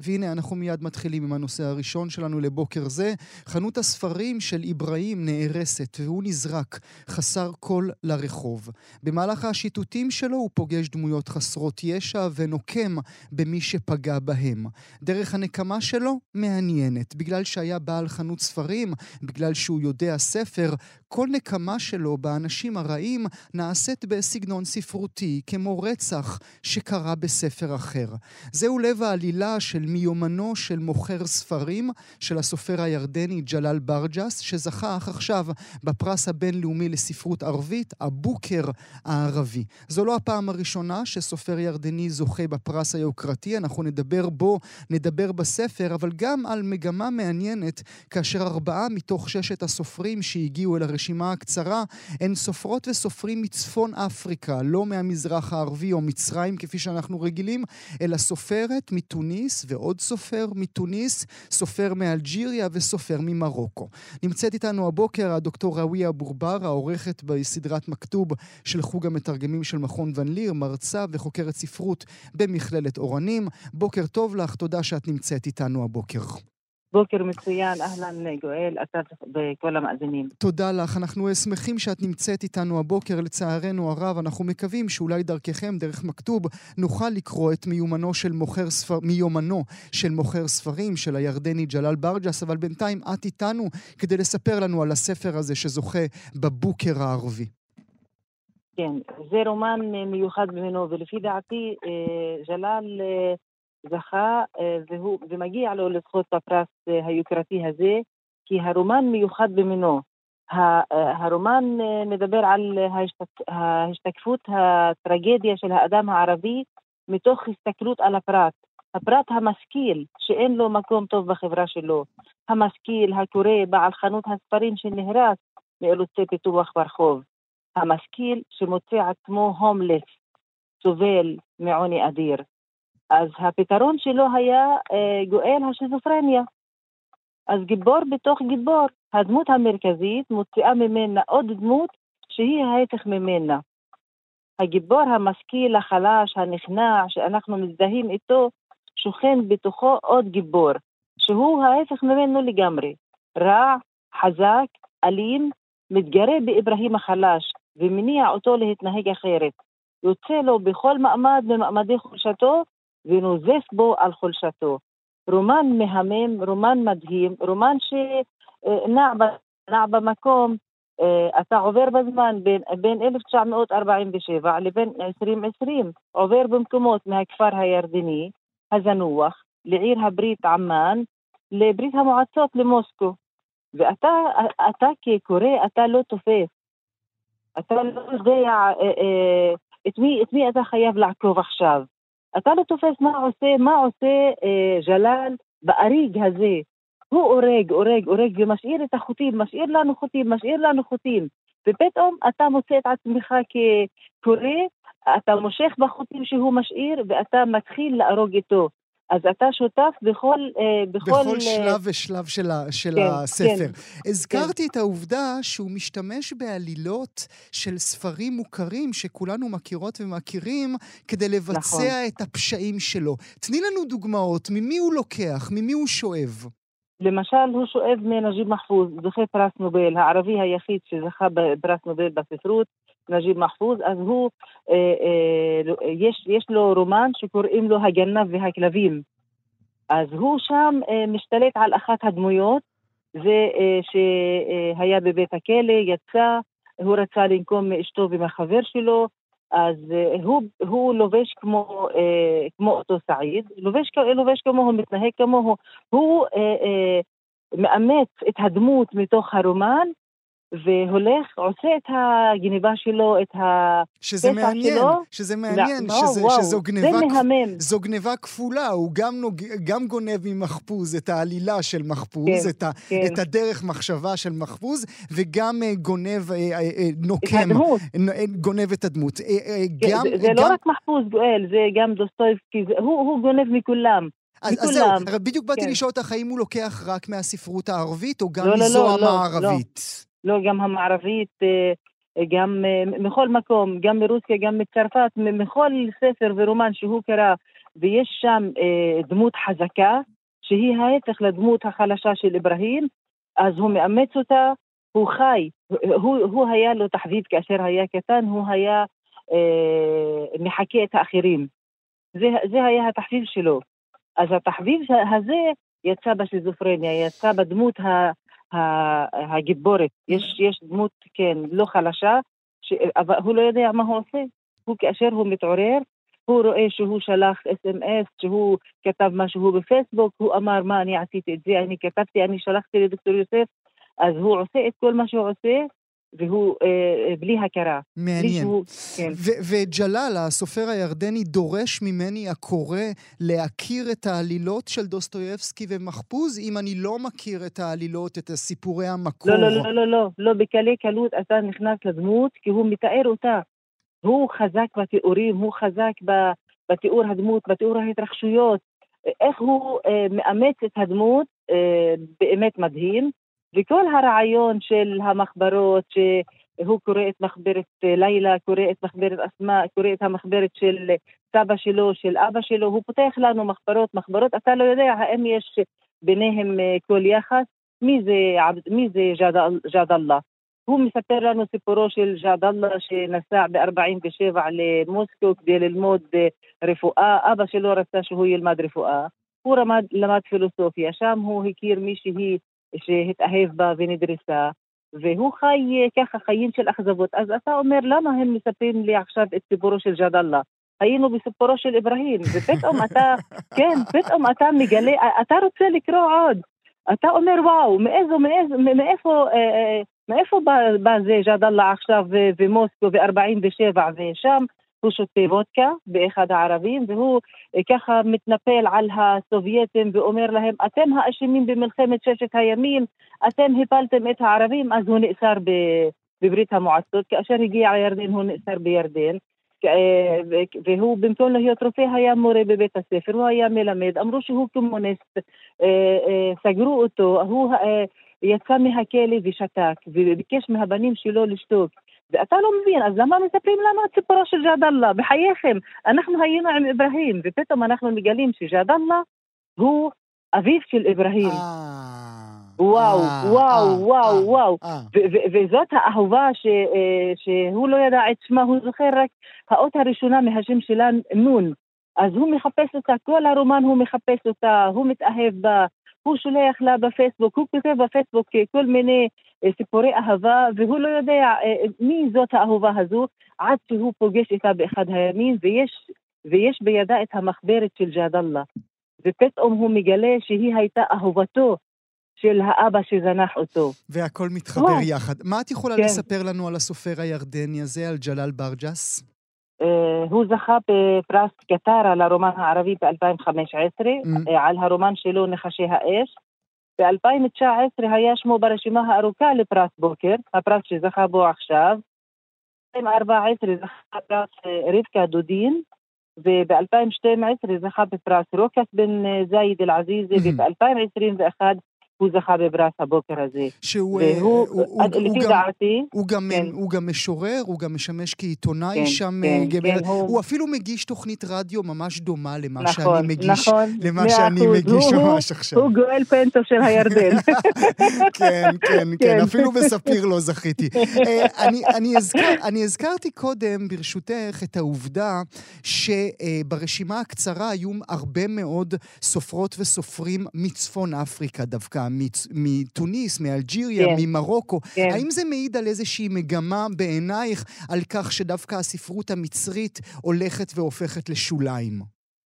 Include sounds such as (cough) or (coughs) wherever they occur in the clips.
והנה אנחנו מיד מתחילים עם הנושא הראשון שלנו לבוקר זה. חנות הספרים של איברהים נהרסת והוא נזרק חסר כל לרחוב. במהלך השיטוטים שלו הוא פוגש דמויות חסרות ישע ונוקם במי שפגע בהם. דרך הנקמה שלו מעניינת. בגלל שהיה בעל חנות ספרים, בגלל שהוא יודע ספר, כל נקמה שלו באנשים הרעים נעשית בסגנון ספרותי, כמו רצח שקרה בספר אחר. זהו לב העלילה של מיומנו של מוכר ספרים של הסופר הירדני ג'לאל ברג'ס, שזכה אך עכשיו בפרס הבינלאומי לספרות ערבית, הבוקר הערבי. זו לא הפעם הראשונה שסופר ירדני זוכה בפרס היוקרתי, אנחנו נדבר בו, נדבר בספר, אבל גם על מגמה מעניינת, כאשר ארבעה מתוך ששת הסופרים שהגיעו אל הרשימה הקצרה, הן סופרות וסופרים מצפון אפריקה, לא מהמזרח הערבי או מצרים כפי שאנחנו רגילים, אלא סופרת מתוניס ועוד סופר מתוניס, סופר מאלג'יריה וסופר ממרוקו. נמצאת איתנו הבוקר הדוקטור ראוויה בורבר, העורכת בסדרת מכתוב של חוג המתרגמים של מכון ון ליר, מרצה וחוקרת ספרות במכללת אורנים. בוקר טוב לך, תודה שאת נמצאת איתנו הבוקר. בוקר מצוין, אהלן גואל, אתה וכל המאזינים. תודה לך, אנחנו שמחים שאת נמצאת איתנו הבוקר, לצערנו הרב, אנחנו מקווים שאולי דרככם, דרך מכתוב, נוכל לקרוא את מיומנו של מוכר ספר, מיומנו של מוכר ספרים, של הירדני ג'לאל ברג'ס, אבל בינתיים את איתנו כדי לספר לנו על הספר הזה שזוכה בבוקר הערבי. כן, זה רומן מיוחד ממנו, ולפי דעתי אה, ג'לאל... זכה אה, והוא, ומגיע לו לזכות בפרס אה, היוקרתי הזה, כי הרומן מיוחד במינו. אה, הרומן מדבר על ההשתקפות הטרגדיה של האדם הערבי מתוך הסתכלות על הפרט. הפרט המשכיל, שאין לו מקום טוב בחברה שלו. המשכיל, הקורא, בעל חנות הספרים שנהרס מאילוצי פיתוח ברחוב. המשכיל שמוצא עצמו הומלס, סובל מעוני אדיר. אז הפתרון שלו היה אה, גואל השיזופרניה. אז גיבור בתוך גיבור. הדמות המרכזית מוציאה ממנה עוד דמות שהיא ההפך ממנה. הגיבור המשכיל, החלש, הנכנע, שאנחנו מזדהים איתו, שוכן בתוכו עוד גיבור, שהוא ההפך ממנו לגמרי. רע, חזק, אלים, מתגרה באברהים החלש ומניע אותו להתנהג אחרת. יוצא לו בכל מעמד ממעמדי חולשתו ונוזף בו על חולשתו. רומן מהמם, רומן מדהים, רומן שנע במקום, אה, אתה עובר בזמן בין, בין 1947 לבין 2020, עובר במקומות מהכפר הירדני הזנוח לעיר הברית עמאן, לברית המועצות למוסקו. ואתה אתה כקורא, אתה לא תופס. אתה לא יודע אה, אה, את מי, את מי אתה חייב לעקוב עכשיו. אתה לא תופס מה עושה, מה עושה אה, ג'לאל באריג הזה. הוא הורג, הורג, הורג ומשאיר את החוטים, משאיר לנו חוטים, משאיר לנו חוטים. ופתאום אתה מוצא את עצמך כקורא, אתה מושך בחוטים שהוא משאיר ואתה מתחיל להרוג איתו. אז אתה שותף בכל... אה, בכל, בכל שלב ושלב של, ה, של כן, הספר. כן, הזכרתי כן. את העובדה שהוא משתמש בעלילות של ספרים מוכרים שכולנו מכירות ומכירים כדי לבצע נכון. את הפשעים שלו. תני לנו דוגמאות, ממי הוא לוקח? ממי הוא שואב? למשל, הוא שואב מנג'יב מחפוז, זוכה פרס נובל, הערבי היחיד שזכה בפרס נובל בספרות, נג'יב מחפוז, אז הוא, אה, אה, יש, יש לו רומן שקוראים לו הגנב והכלבים. אז הוא שם אה, משתלט על אחת הדמויות, זה אה, שהיה בבית הכלא, יצא, הוא רצה לנקום מאשתו ומהחבר שלו, אז הוא, הוא לובש כמו, כמו אותו סעיד, לובש, לובש כמוהו, מתנהג כמוהו, הוא מאמץ את הדמות מתוך הרומן, והולך, עושה את הגניבה שלו, את שזה מעניין, שלו. שזה מעניין, לא, שזה, וואו, שזו גניבה, זה מהמם. זו גניבה כפולה, הוא גם, נוג, גם גונב ממחפוז את העלילה של מחפוז, כן, את, ה, כן. את הדרך מחשבה של מחפוז, וגם אה, גונב, אה, אה, אה, את נוקם, הדמות. גונב את הדמות. כן, גם, זה, זה גם, לא רק מחפוז גואל, זה גם דוסטויבסקי, הוא, הוא גונב מכולם. אז, אז זהו, בדיוק באתי כן. לשאול אותך, האם הוא לוקח רק מהספרות הערבית, או גם לא, לא, לא, מזו לא, המערבית? לא, גם המערבית, אה, גם אה, מכל מקום, גם מרוסיה, גם מצרפת, מכל ספר ורומן שהוא קרא, ויש שם אה, דמות חזקה, שהיא ההפך לדמות החלשה של אברהים, אז הוא מאמץ אותה, הוא חי, הוא, הוא היה לו תחביב כאשר היה קטן, הוא היה אה, מחקה את האחרים. זה, זה היה התחביב שלו. אז התחביב הזה יצא בשיזופרניה, יצא בדמות הגיבורת. יש, יש דמות, כן, לא חלשה, ש... אבל הוא לא יודע מה הוא עושה. הוא כאשר הוא מתעורר, הוא רואה שהוא שלח אס.אם.אס, שהוא כתב משהו בפייסבוק, הוא אמר מה אני עשיתי את זה, אני כתבתי, אני שלחתי לדוקטור יוסף, אז הוא עושה את כל מה שהוא עושה, והוא אה, אה, בלי הכרה. מעניין. שהוא, כן. וג'לאל, הסופר הירדני, דורש ממני הקורא להכיר את העלילות של דוסטויבסקי ומחפוז, אם אני לא מכיר את העלילות, את סיפורי המקור. לא, לא, לא, לא, לא, לא, בקלי קלות אתה נכנס לדמות, כי הוא מתאר אותה. הוא חזק בתיאורים, הוא חזק בתיאור הדמות, בתיאור ההתרחשויות. איך הוא אה, מאמץ את הדמות, אה, באמת מדהים. וכל הרעיון של המחברות, שהוא קורא את מחברת אה, לילה, קורא את מחברת אסמאء, קורא את המחברת של סבא שלו, של אבא שלו, הוא פותח לנו מחברות, מחברות, אתה לא יודע האם יש ביניהם אה, כל יחס, מי זה, מי זה ג'אד, ג'אד אללה. הוא מספר לנו סיפורו של ג'אד אללה שנסע ב-47 למוסקו כדי ללמוד אה, רפואה, אבא שלו רצה שהוא ילמד רפואה, הוא למד, למד פילוסופיה, שם הוא הכיר מישהי שהתאהב בה ונדרסה, והוא חי אה, ככה חיים של אכזבות. אז אתה אומר, למה הם מספרים לי עכשיו את סיפורו של ג'אד אללה? היינו בסיפורו של אברהים, ופתאום אתה, (laughs) כן, פתאום אתה מגלה, אתה רוצה לקרוא עוד. אתה אומר, וואו, מאיזו, מאיזו, מאיפה, אה, אה, מאיפה בא, בא זה ג'אד אללה עכשיו אה, ומוסקו ו-47 ושם? הוא שותה וודקה באחד הערבים, והוא ככה מתנפל על הסובייטים ואומר להם, אתם האשמים במלחמת ששת הימים, אתם הפלתם את הערבים, אז הוא נאסר בברית המועצות. כאשר הגיע לירדן הוא נאסר בירדן. והוא במקום להיות רופא היה מורה בבית הספר, הוא היה מלמד, אמרו שהוא קומוניסט, סגרו אותו, הוא יצא מהכלא ושתק, וביקש מהבנים שלו לשתוק. ואתה לא מבין, אז למה מספרים לנו את סיפורו של ג'אד אללה? בחייכם, אנחנו היינו עם אברהים, ופתאום אנחנו מגלים שג'אד אללה הוא אביו של אברהים. אה, וואו, אה, וואו, אה, וואו, וואו. וזאת האהובה אה, שהוא לא ידע את שמה, הוא זוכר רק האות הראשונה מהשם שלה, נון. אז הוא מחפש אותה, כל הרומן הוא מחפש אותה, הוא מתאהב בה, הוא שולח לה בפייסבוק, הוא כותב בפייסבוק כל מיני סיפורי אהבה, והוא לא יודע אה, מי זאת האהובה הזו, עד שהוא פוגש איתה באחד הימים, ויש, ויש בידה את המחברת של ג'אד אללה. ופתאום הוא מגלה שהיא הייתה אהובתו של האבא שזנח אותו. והכל מתחבר וואו. יחד. מה את יכולה כן. לספר לנו על הסופר הירדני הזה, על ג'לאל ברג'ס? אה, הוא זכה בפרס קטר על הרומן הערבי ב-2015, אמ. אה, על הרומן שלו נחשי האש. ב-2019 היה שמו ברשימה הארוכה לפרס בוקר, הפרס שזכה בו עכשיו. ב-2014 זכה בפרס אה, רבקה דודין, וב-2012 זכה בפרס רוקס בן אה, זייד אל-עזיזי, אהמ. וב-2021 הוא זכה בפרס הבוקר הזה. שהוא אה, והוא, הוא- הוא- הוא לפי גם- דעתי, הוא גם, כן. הוא גם משורר, הוא גם משמש כעיתונאי כן, שם. כן, אה, גבר- כן, הוא- הוא אפילו מגיש תוכנית רדיו ממש דומה למה נכון, שאני מגיש, נכון, למה שאני. מגיש הוא- ממש עכשיו. הוא גואל פנטו של הירדן. (laughs) כן, כן, (laughs) כן, כן. אפילו בספיר לא זכיתי. (laughs) אה, אני- אני הזכר- אני הזכרתי קודם, ברשותך, את העובדה שברשימה הקצרה היו הרבה מאוד סופרות וסופרים מצפון אפריקה דווקא. מתוניס, מאלג'יריה, כן. ממרוקו. כן. האם זה מעיד על איזושהי מגמה בעינייך על כך שדווקא הספרות המצרית הולכת והופכת לשוליים?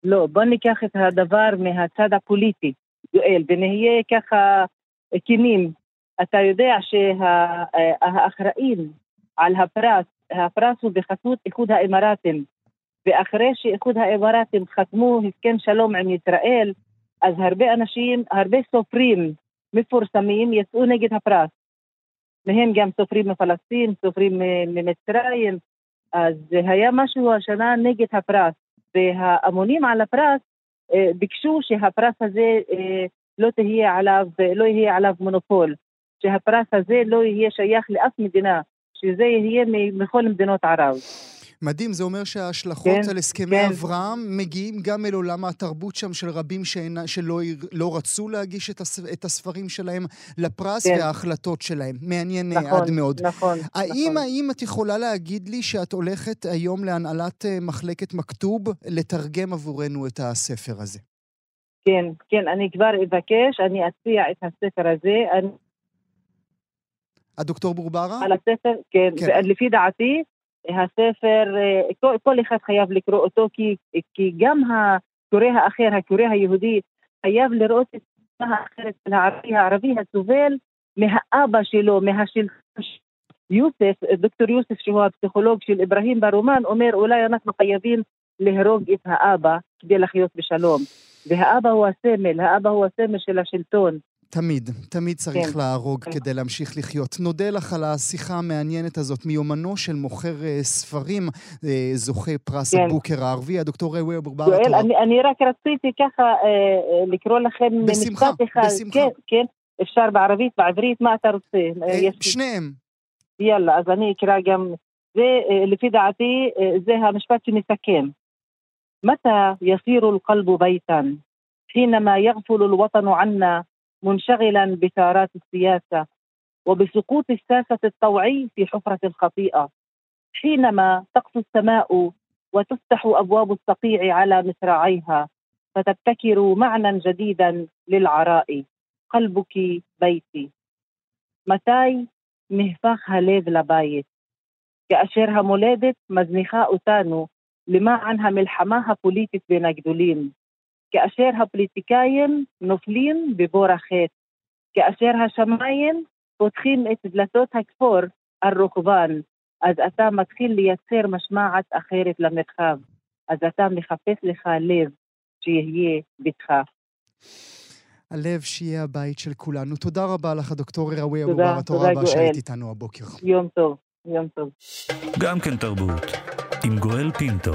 לא, בוא ניקח את הדבר מהצד הפוליטי, יואל, ונהיה ככה כנים. אתה יודע שהאחראים על הפרס, הפרס הוא בחסות איחוד האמירתים, ואחרי שאיחוד האמירתים חתמו הסכם שלום עם ישראל, אז הרבה אנשים, הרבה סופרים מפורסמים יצאו נגד הפרס. מהם גם סופרים מפלסטין, סופרים ממצרים, אז היה משהו השנה נגד הפרס, והאמונים על הפרס אה, ביקשו שהפרס הזה אה, לא תהיה עליו, לא יהיה עליו מונופול, שהפרס הזה לא יהיה שייך לאף מדינה, שזה יהיה מכל מדינות ערב. מדהים, זה אומר שההשלכות כן, על הסכמי כן. אברהם מגיעים גם אל עולם התרבות שם של רבים שאינה, שלא לא רצו להגיש את, הס, את הספרים שלהם לפרס כן. וההחלטות שלהם. מעניין אה, נכון, עד מאוד. נכון, האם, נכון. האם את יכולה להגיד לי שאת הולכת היום להנהלת אה, מחלקת מכתוב לתרגם עבורנו את הספר הזה? כן, כן, אני כבר אבקש, אני אציע את הספר הזה, אני, הדוקטור בורברה? על הספר, כן, כן. כן. לפי דעתי, הספר, אה, כל, כל אחד חייב לקרוא אותו, כי, כי גם הקורא האחר, הקורא היהודי, חייב לראות את התמונה האחרת של הערבי, הערבי הסובל מהאבא שלו, מהשלטון. יוסף, דוקטור יוסף, שהוא הפסיכולוג של אברהים ברומן, אומר אולי אנחנו חייבים להרוג את האבא כדי לחיות בשלום. והאבא הוא הסמל, האבא הוא הסמל של השלטון. תמיד, תמיד צריך כן. להרוג כן. כדי להמשיך לחיות. נודה לך על השיחה המעניינת הזאת מיומנו של מוכר אה, ספרים, אה, זוכה פרס כן. הבוקר הערבי, הדוקטור ראויה בורברה. יואל, תודה. אני, אני רק רציתי ככה אה, אה, לקרוא לכם בשמחה, משפט אחד. בשמחה. כן, כן, אפשר בערבית, בעברית, מה אתה רוצה? אה, אה, יש לי- שניהם. יאללה, אז אני אקרא גם, זה אה, לפי דעתי, אה, זה המשפט שמסכם. متى يصير القلب بيتا حينما يغفل الوطن عنا منشغلا بثارات السياسة وبسقوط الساسة الطوعي في حفرة الخطيئة حينما تقسو السماء وتفتح أبواب الصقيع على مصراعيها فتبتكر معنى جديدا للعراء قلبك بيتي. متاي مهفاخ هليف لبايت. كأشيرها مولادت مزنخاء تانو لما عنها ملحماها بوليتت بنجدولين כאשר הפוליטיקאים נופלים בבור החטא, כאשר השמיים פותחים את דלתות הכפור על רוחבן, אז אתה מתחיל לייצר משמעת אחרת למרחב, אז אתה מחפש לך לב שיהיה ביתך. הלב שיהיה הבית של כולנו. תודה רבה לך, דוקטור ראויה תודה, בורברה. תודה תודה, רבה גואל. שהיית איתנו הבוקר. יום טוב, יום טוב. גם כן תרבות, עם גואל פינטו.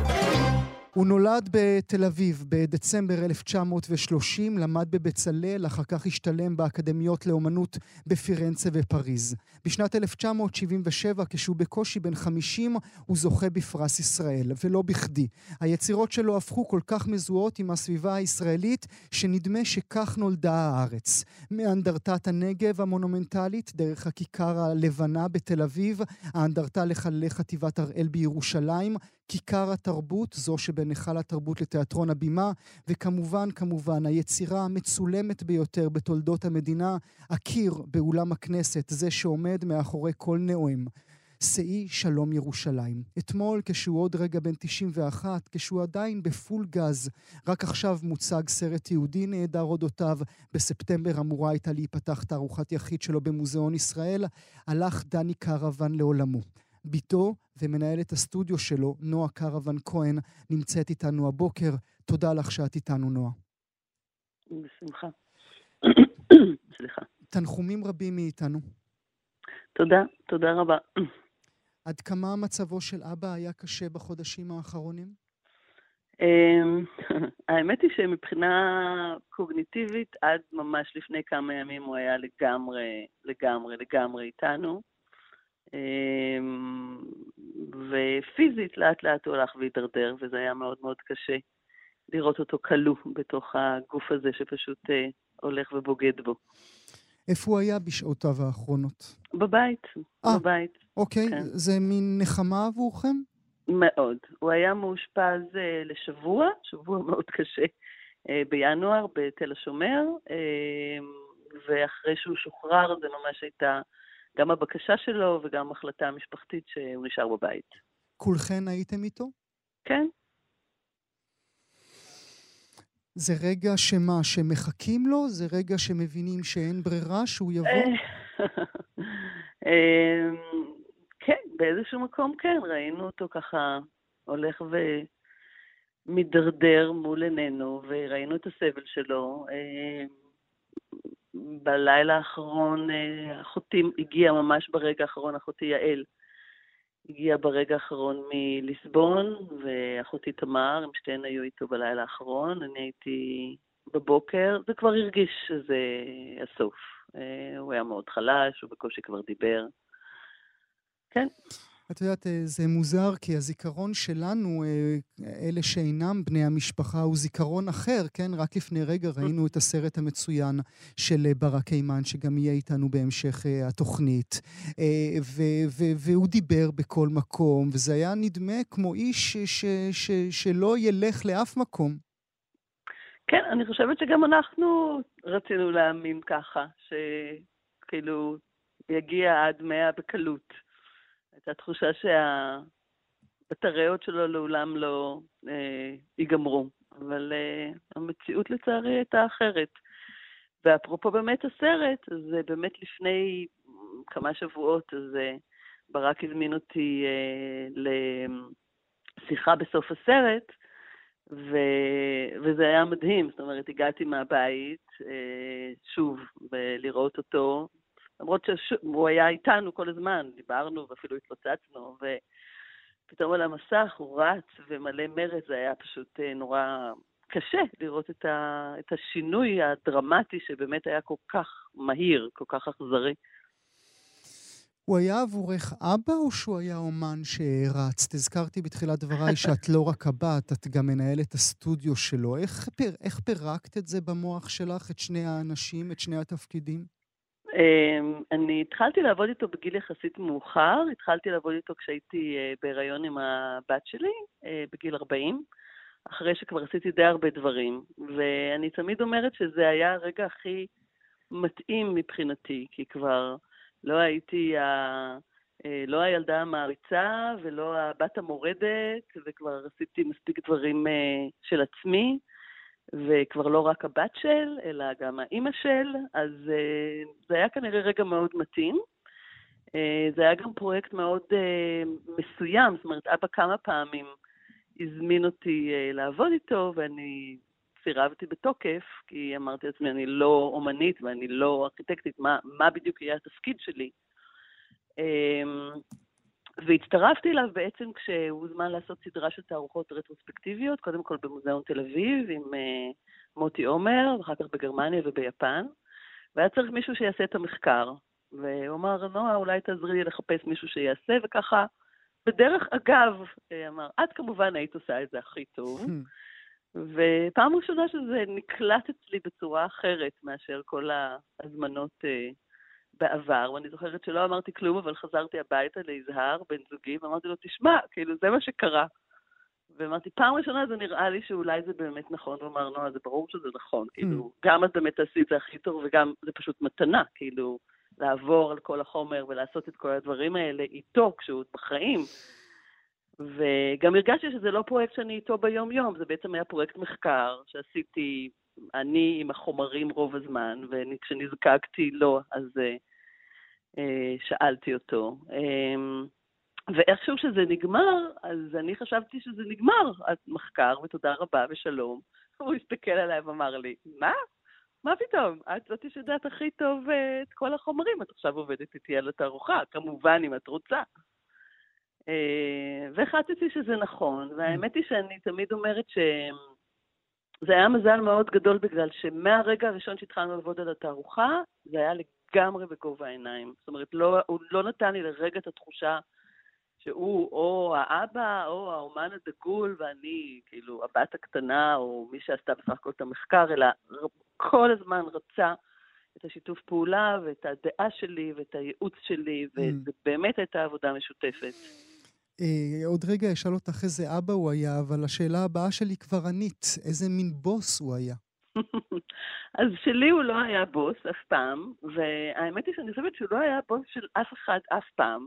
הוא נולד בתל אביב בדצמבר 1930, למד בבצלאל, אחר כך השתלם באקדמיות לאומנות בפירנצה ופריז. בשנת 1977, כשהוא בקושי בן 50, הוא זוכה בפרס ישראל, ולא בכדי. היצירות שלו הפכו כל כך מזוהות עם הסביבה הישראלית, שנדמה שכך נולדה הארץ. מאנדרטת הנגב המונומנטלית, דרך הכיכר הלבנה בתל אביב, האנדרטה לחללי חטיבת הראל בירושלים, כיכר התרבות, זו שבין היכל התרבות לתיאטרון הבימה, וכמובן, כמובן, היצירה המצולמת ביותר בתולדות המדינה, הקיר באולם הכנסת, זה שעומד מאחורי כל נואם. שאי שלום ירושלים. אתמול, כשהוא עוד רגע בן 91, כשהוא עדיין בפול גז, רק עכשיו מוצג סרט יהודי נעדר אודותיו, בספטמבר אמורה הייתה להיפתח תערוכת יחיד שלו במוזיאון ישראל, הלך דני קרוון לעולמו. בתו ומנהלת הסטודיו שלו, נועה קרוון כהן, נמצאת איתנו הבוקר. תודה לך שאת איתנו, נועה. בשמחה. (coughs) סליחה. תנחומים רבים מאיתנו. תודה, תודה רבה. עד כמה מצבו של אבא היה קשה בחודשים האחרונים? אמ, (laughs) האמת היא שמבחינה קוגניטיבית, עד ממש לפני כמה ימים הוא היה לגמרי, לגמרי, לגמרי איתנו. אמ, ופיזית לאט לאט הוא הלך והידרדר, וזה היה מאוד מאוד קשה לראות אותו כלוא בתוך הגוף הזה שפשוט אה, הולך ובוגד בו. איפה הוא היה בשעותיו האחרונות? בבית, אה. בבית. אוקיי, כן. זה מין נחמה עבורכם? מאוד. הוא היה מאושפז אה, לשבוע, שבוע (laughs) מאוד קשה, אה, בינואר בתל השומר. אה, ואחרי שהוא שוחרר זה ממש הייתה גם הבקשה שלו וגם החלטה משפחתית שהוא נשאר בבית. כולכן הייתם איתו? כן. זה רגע שמה, שמחכים לו? זה רגע שמבינים שאין ברירה, שהוא יבוא? (laughs) אמ, כן, באיזשהו מקום כן, ראינו אותו ככה הולך ומידרדר מול עינינו, וראינו את הסבל שלו. בלילה האחרון אה, אחותי הגיעה ממש ברגע האחרון, אחותי יעל הגיעה ברגע האחרון מליסבון, ואחותי תמר, הם שתיהן היו איתו בלילה האחרון, אני הייתי בבוקר, זה כבר הרגיש שזה הסוף. אה, הוא היה מאוד חלש, הוא בקושי כבר דיבר. כן. את יודעת, אה, זה מוזר, כי הזיכרון שלנו, אה, אלה שאינם בני המשפחה, הוא זיכרון אחר, כן? רק לפני רגע (laughs) ראינו את הסרט המצוין של אה, ברק אימן, שגם יהיה איתנו בהמשך התוכנית. והוא דיבר בכל מקום, וזה היה נדמה כמו איש ש, ש, שלא ילך לאף מקום. כן, אני חושבת שגם אנחנו רצינו להאמין ככה, שכאילו יגיע עד מאה בקלות. הייתה תחושה שהבטריות שלו לעולם לא אה, ייגמרו, אבל אה, המציאות לצערי הייתה אחרת. ואפרופו באמת הסרט, אז באמת לפני כמה שבועות, אז אה, ברק הזמין אותי אה, לשיחה בסוף הסרט, ו... וזה היה מדהים, זאת אומרת, הגעתי מהבית, אה, שוב, לראות אותו, למרות שהוא היה איתנו כל הזמן, דיברנו ואפילו התפוצצנו, ופתאום על המסך הוא רץ ומלא מרץ, זה היה פשוט אה, נורא קשה לראות את, ה, את השינוי הדרמטי שבאמת היה כל כך מהיר, כל כך אכזרי. הוא היה עבורך אבא או שהוא היה אומן שהרצת? הזכרתי בתחילת דבריי (laughs) שאת לא רק הבת, את גם מנהלת הסטודיו שלו. איך, פר, איך פירקת את זה במוח שלך, את שני האנשים, את שני התפקידים? אמ, אני התחלתי לעבוד איתו בגיל יחסית מאוחר, התחלתי לעבוד איתו כשהייתי אה, בהיריון עם הבת שלי, אה, בגיל 40, אחרי שכבר עשיתי די הרבה דברים, ואני תמיד אומרת שזה היה הרגע הכי מתאים מבחינתי, כי כבר לא הייתי ה... אה, לא הילדה המעריצה ולא הבת המורדת, וכבר עשיתי מספיק דברים של עצמי. וכבר לא רק הבת של, אלא גם האימא של, אז uh, זה היה כנראה רגע מאוד מתאים. Uh, זה היה גם פרויקט מאוד uh, מסוים, זאת אומרת, אבא כמה פעמים הזמין אותי uh, לעבוד איתו, ואני סירבתי בתוקף, כי אמרתי לעצמי, אני לא אומנית ואני לא ארכיטקטית, מה, מה בדיוק יהיה התפקיד שלי? והצטרפתי אליו בעצם כשהוא הוזמן לעשות סדרה של תערוכות רטרוספקטיביות, קודם כל במוזיאון תל אביב עם uh, מוטי עומר, ואחר כך בגרמניה וביפן, והיה צריך מישהו שיעשה את המחקר. והוא אמר, נועה, אולי תעזרי לי לחפש מישהו שיעשה, וככה, בדרך אגב, אה, אמר, את כמובן היית עושה את זה הכי טוב. (laughs) ופעם ראשונה שזה נקלט אצלי בצורה אחרת מאשר כל ההזמנות uh, בעבר, ואני זוכרת שלא אמרתי כלום, אבל חזרתי הביתה ליזהר, בן זוגי, ואמרתי לו, תשמע, כאילו, זה מה שקרה. ואמרתי, פעם ראשונה זה נראה לי שאולי זה באמת נכון, הוא אמר, נועה, זה ברור שזה נכון, mm. כאילו, גם את באמת תעשי את זה הכי טוב, וגם זה פשוט מתנה, כאילו, לעבור על כל החומר ולעשות את כל הדברים האלה איתו כשהוא עוד בחיים. וגם הרגשתי שזה לא פרויקט שאני איתו ביום-יום, זה בעצם היה פרויקט מחקר שעשיתי אני עם החומרים רוב הזמן, וכשנזקקתי לו, אז uh, uh, שאלתי אותו. Um, ואיכשהו שזה נגמר, אז אני חשבתי שזה נגמר, המחקר, ותודה רבה ושלום. (laughs) הוא הסתכל עליי ואמר לי, מה? מה פתאום? את זאתי שיודעת הכי טוב uh, את כל החומרים, את עכשיו עובדת איתי על התערוכה, כמובן אם את רוצה. Uh, והחלטתי שזה נכון, והאמת היא שאני תמיד אומרת ש... זה היה מזל מאוד גדול בגלל שמהרגע הראשון שהתחלנו לעבוד על התערוכה, זה היה לגמרי בגובה העיניים. זאת אומרת, לא, הוא לא נתן לי לרגע את התחושה שהוא או האבא או האומן הדגול ואני, כאילו, הבת הקטנה או מי שעשתה בסך הכל את המחקר, אלא כל הזמן רצה את השיתוף פעולה ואת הדעה שלי ואת הייעוץ שלי, mm. באמת הייתה עבודה משותפת. אה, עוד רגע אשאל אותך איזה אבא הוא היה, אבל השאלה הבאה שלי כבר ענית, איזה מין בוס הוא היה? (laughs) אז שלי הוא לא היה בוס אף פעם, והאמת היא שאני חושבת שהוא לא היה בוס של אף אחד אף פעם.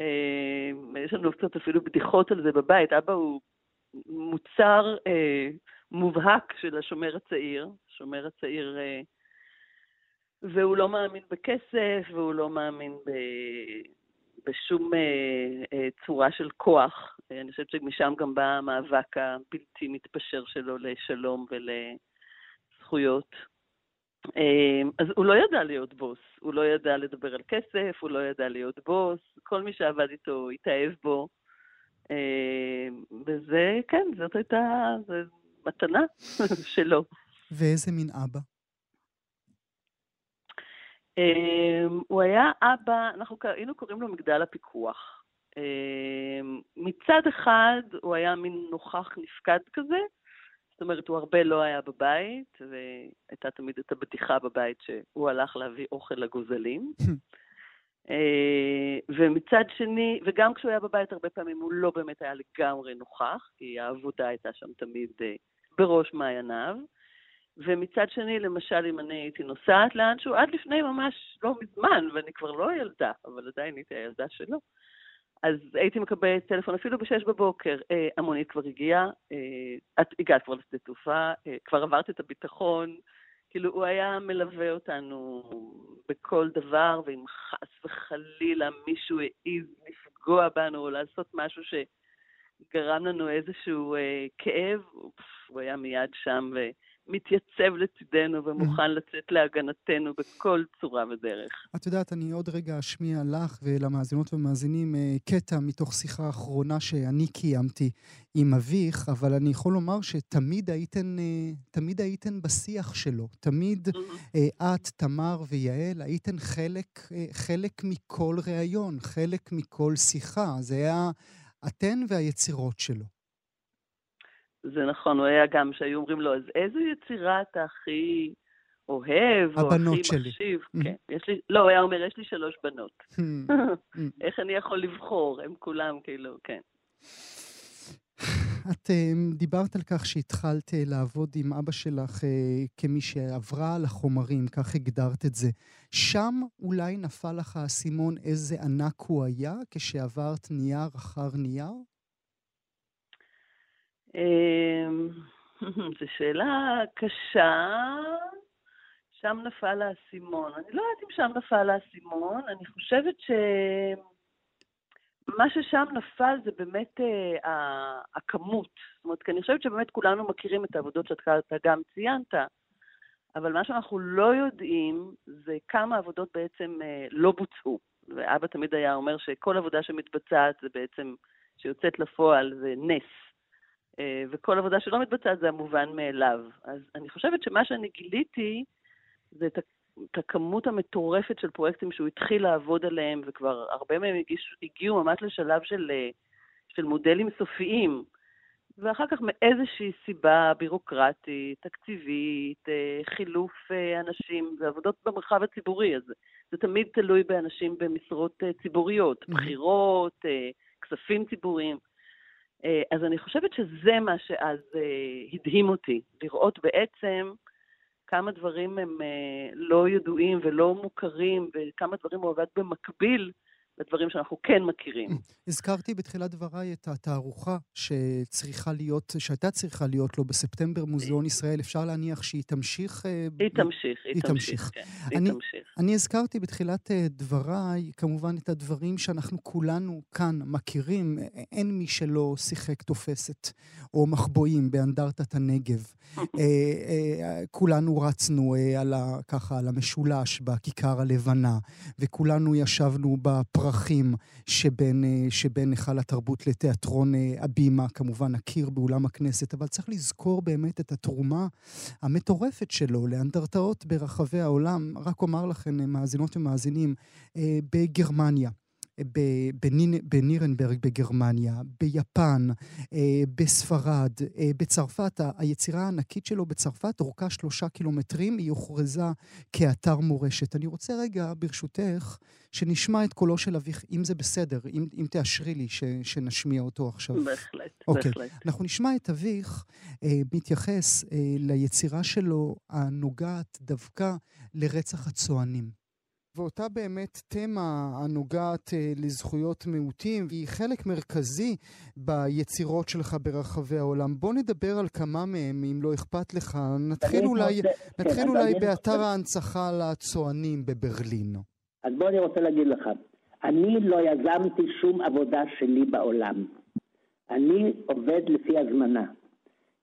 אה, יש לנו קצת אפילו בדיחות על זה בבית. אבא הוא מוצר אה, מובהק של השומר הצעיר. השומר הצעיר, אה, והוא לא מאמין בכסף, והוא לא מאמין ב... בשום אה, אה, צורה של כוח. אה, אני חושבת שמשם גם בא המאבק הבלתי מתפשר שלו לשלום ולזכויות. אז הוא לא ידע להיות בוס, הוא לא ידע לדבר על כסף, הוא לא ידע להיות בוס, כל מי שעבד איתו התאהב בו. וזה, כן, זאת הייתה, מתנה (laughs) שלו. ואיזה מין אבא? אמ, הוא היה אבא, אנחנו היינו קוראים לו מגדל הפיקוח. אמ, מצד אחד הוא היה מין נוכח נפקד כזה, זאת אומרת, הוא הרבה לא היה בבית, והייתה תמיד את הבדיחה בבית שהוא הלך להביא אוכל לגוזלים. (laughs) אה, ומצד שני, וגם כשהוא היה בבית, הרבה פעמים הוא לא באמת היה לגמרי נוכח, כי העבודה הייתה שם תמיד אה, בראש מעייניו. ומצד שני, למשל, אם אני הייתי נוסעת לאנשהו, עד לפני ממש לא מזמן, ואני כבר לא ילדה, אבל עדיין הייתי הילדה שלו, אז הייתי מקבלת טלפון אפילו בשש בבוקר, אה, המונית כבר הגיעה, אה, את הגעת כבר לשדה תעופה, אה, כבר עברת את הביטחון, כאילו, הוא היה מלווה אותנו בכל דבר, ואם חס וחלילה מישהו העז לפגוע בנו או לעשות משהו שגרם לנו איזשהו אה, כאב, הוא היה מיד שם, ו... מתייצב לצידנו ומוכן לצאת להגנתנו בכל צורה ודרך. את יודעת, אני עוד רגע אשמיע לך ולמאזינות ומאזינים אה, קטע מתוך שיחה אחרונה שאני קיימתי עם אביך, אבל אני יכול לומר שתמיד הייתן, אה, תמיד הייתן בשיח שלו. תמיד אה, את, תמר ויעל, הייתן חלק, חלק מכל ראיון, חלק מכל שיחה. זה היה אתן והיצירות שלו. זה נכון, הוא היה גם שהיו אומרים לו, אז איזו יצירה אתה הכי אוהב, או הכי שלי. מחשיב? Mm-hmm. כן, יש לי, לא, הוא היה אומר, יש לי שלוש בנות. Mm-hmm. (laughs) איך אני יכול לבחור? הם כולם כאילו, כן. (laughs) את uh, דיברת על כך שהתחלת uh, לעבוד עם אבא שלך uh, כמי שעברה על החומרים, כך הגדרת את זה. שם אולי נפל לך האסימון איזה ענק הוא היה כשעברת נייר אחר נייר? אמ, (laughs) זו שאלה קשה. שם נפל האסימון. אני לא יודעת אם שם נפל האסימון, אני חושבת שמה ששם נפל זה באמת אה, הכמות. זאת אומרת, כי אני חושבת שבאמת כולנו מכירים את העבודות שאתה גם ציינת, אבל מה שאנחנו לא יודעים זה כמה עבודות בעצם אה, לא בוצעו. ואבא תמיד היה אומר שכל עבודה שמתבצעת זה בעצם, שיוצאת לפועל, זה נס. אה, וכל עבודה שלא מתבצעת זה המובן מאליו. אז אני חושבת שמה שאני גיליתי זה את, את הכמות המטורפת של פרויקטים שהוא התחיל לעבוד עליהם, וכבר הרבה מהם הגיש, הגיעו ממש לשלב של, אה, של מודלים סופיים. ואחר כך מאיזושהי סיבה בירוקרטית, תקציבית, אה, חילוף אנשים, זה עבודות במרחב הציבורי, אז זה תמיד תלוי באנשים במשרות ציבוריות, בחירות, כספים ציבוריים. אה, אז אני חושבת שזה מה שאז אה, הדהים אותי, לראות בעצם כמה דברים הם אה, לא ידועים ולא מוכרים, וכמה דברים הוא עבד במקביל לדברים שאנחנו כן מכירים. הזכרתי בתחילת דבריי את התערוכה שצריכה להיות, שהייתה צריכה להיות לו בספטמבר מוזיאון ישראל. אפשר להניח שהיא תמשיך? אה, היא תמשיך, היא תמשיך, כן. היא תמשיך. אני הזכרתי בתחילת אה, דבריי, כמובן, את הדברים שאנחנו כולנו כאן מכירים. אין מי שלא שיחק תופסת או מחבואים באנדרטת הנגב. (laughs) אה, כולנו רצנו ככה על המשולש בכיכר הלבנה, וכולנו ישבנו בפר... הפרחים שבין, אה, שבין היכל התרבות לתיאטרון אה, הבימה, כמובן הקיר באולם הכנסת, אבל צריך לזכור באמת את התרומה המטורפת שלו לאנדרטאות ברחבי העולם. רק אומר לכם, אה, מאזינות ומאזינים, בגרמניה, בנירנברג בגרמניה, ביפן, אה, בספרד, אה, בצרפת, היצירה הענקית שלו בצרפת אורכה שלושה קילומטרים, היא הוכרזה כאתר מורשת. אני רוצה רגע, ברשותך, שנשמע את קולו של אביך, אם זה בסדר, אם, אם תאשרי לי ש, שנשמיע אותו עכשיו. בהחלט, אוקיי. בהחלט. אנחנו נשמע את אביך אה, מתייחס אה, ליצירה שלו הנוגעת דווקא לרצח הצוענים. ואותה באמת תמה הנוגעת אה, לזכויות מיעוטים, והיא חלק מרכזי ביצירות שלך ברחבי העולם. בוא נדבר על כמה מהם, אם לא אכפת לך. נתחיל אולי, רוצה, נתחיל כן, אולי באתר רוצה... ההנצחה לצוענים בברלין. אז בוא אני רוצה להגיד לך, אני לא יזמתי שום עבודה שלי בעולם. אני עובד לפי הזמנה.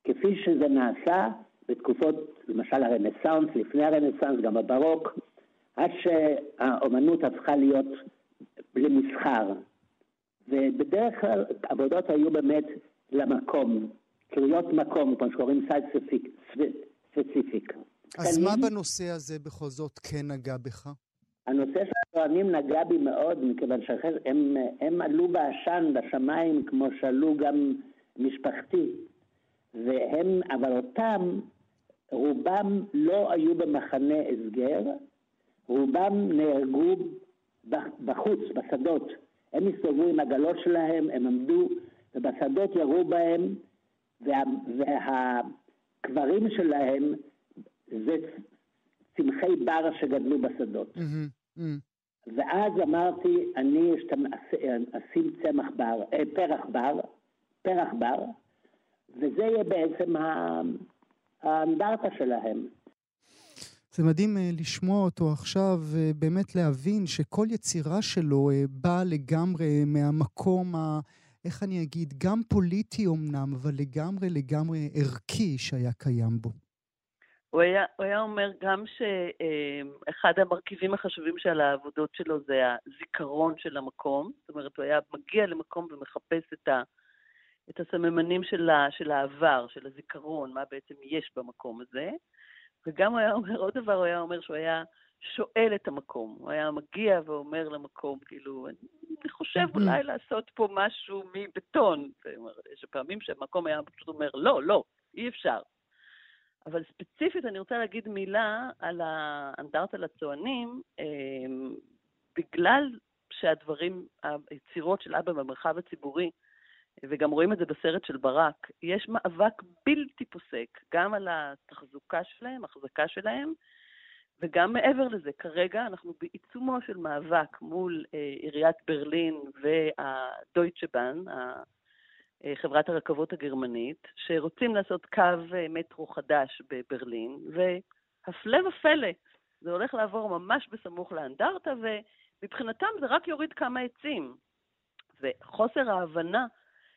כפי שזה נעשה בתקופות, למשל הרנסאנס, לפני הרנסאנס, גם הברוק, עד שהאומנות הפכה להיות למסחר. ובדרך כלל עבודות היו באמת למקום, קריאות מקום, כמו שקוראים סייד ספציפיק. אז מה בנושא הזה בכל זאת כן נגע בך? הנושא של הטוענים נגע בי מאוד, מכיוון שהם הם עלו בעשן בשמיים כמו שעלו גם משפחתי. והם, אבל אותם, רובם לא היו במחנה הסגר, רובם נהרגו בחוץ, בשדות. הם הסתובבו עם עגלות שלהם, הם עמדו, ובשדות ירו בהם, וה, והקברים שלהם זה צמחי בר שגדלו בשדות. Mm-hmm, mm-hmm. ואז אמרתי, אני אשים צמח בר, אה, פרח בר, פרח בר, וזה יהיה בעצם האנדרטה שלהם. זה מדהים אה, לשמוע אותו עכשיו, ובאמת להבין שכל יצירה שלו אה, באה לגמרי מהמקום ה... איך אני אגיד, גם פוליטי אמנם, אבל לגמרי לגמרי ערכי שהיה קיים בו. הוא היה, הוא היה אומר גם שאחד המרכיבים החשובים של העבודות שלו זה הזיכרון של המקום. זאת אומרת, הוא היה מגיע למקום ומחפש את, ה, את הסממנים של, ה, של העבר, של הזיכרון, מה בעצם יש במקום הזה. וגם הוא היה אומר, עוד דבר, הוא היה אומר שהוא היה שואל את המקום. הוא היה מגיע ואומר למקום, כאילו, אני חושב אולי לעשות פה משהו מבטון. יש פעמים שהמקום היה פשוט אומר, לא, לא, אי אפשר. אבל ספציפית אני רוצה להגיד מילה על האנדרטה לצוענים, אמ, בגלל שהדברים, היצירות של אבא במרחב הציבורי, וגם רואים את זה בסרט של ברק, יש מאבק בלתי פוסק, גם על התחזוקה שלהם, החזקה שלהם, וגם מעבר לזה. כרגע אנחנו בעיצומו של מאבק מול אה, עיריית ברלין והדויטשה בן, אה, חברת הרכבות הגרמנית, שרוצים לעשות קו אה, מטרו חדש בברלין, והפלא ופלא, זה הולך לעבור ממש בסמוך לאנדרטה, ומבחינתם זה רק יוריד כמה עצים. וחוסר ההבנה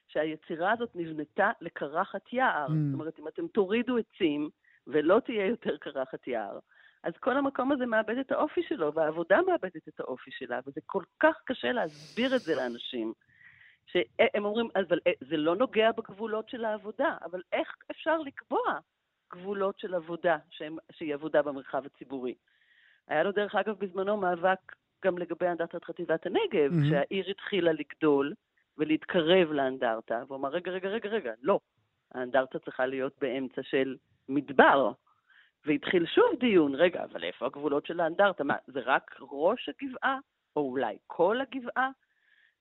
שהיצירה הזאת נבנתה לקרחת יער. Mm. זאת אומרת, אם אתם תורידו עצים ולא תהיה יותר קרחת יער, אז כל המקום הזה מאבד את האופי שלו, והעבודה מאבדת את האופי שלה, וזה כל כך קשה להסביר את זה לאנשים. שהם אומרים, אבל אה, זה לא נוגע בגבולות של העבודה, אבל איך אפשר לקבוע גבולות של עבודה, שהם, שהיא עבודה במרחב הציבורי? היה לו, דרך אגב, בזמנו מאבק גם לגבי אנדרטת חטיבת הנגב, mm-hmm. כשהעיר התחילה לגדול, ולהתקרב לאנדרטה, והוא אמר, רגע, רגע, רגע, רגע, לא. האנדרטה צריכה להיות באמצע של מדבר. והתחיל שוב דיון, רגע, אבל איפה הגבולות של האנדרטה? מה, זה רק ראש הגבעה? או אולי כל הגבעה?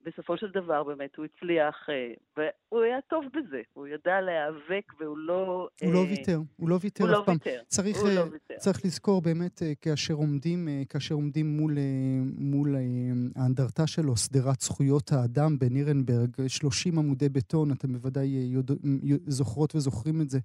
בסופו של דבר באמת הוא הצליח, אה, והוא היה טוב בזה, הוא ידע להיאבק והוא לא... הוא לא אה, ויתר, הוא לא ויתר אף לא פעם. ויתר, צריך, הוא לא אה, ויתר. צריך לזכור באמת כאשר עומדים, כאשר עומדים מול, מול האנדרטה שלו, שדרת זכויות האדם בנירנברג, 30 עמודי בטון, אתם בוודאי יודע, זוכרות וזוכרים את זה,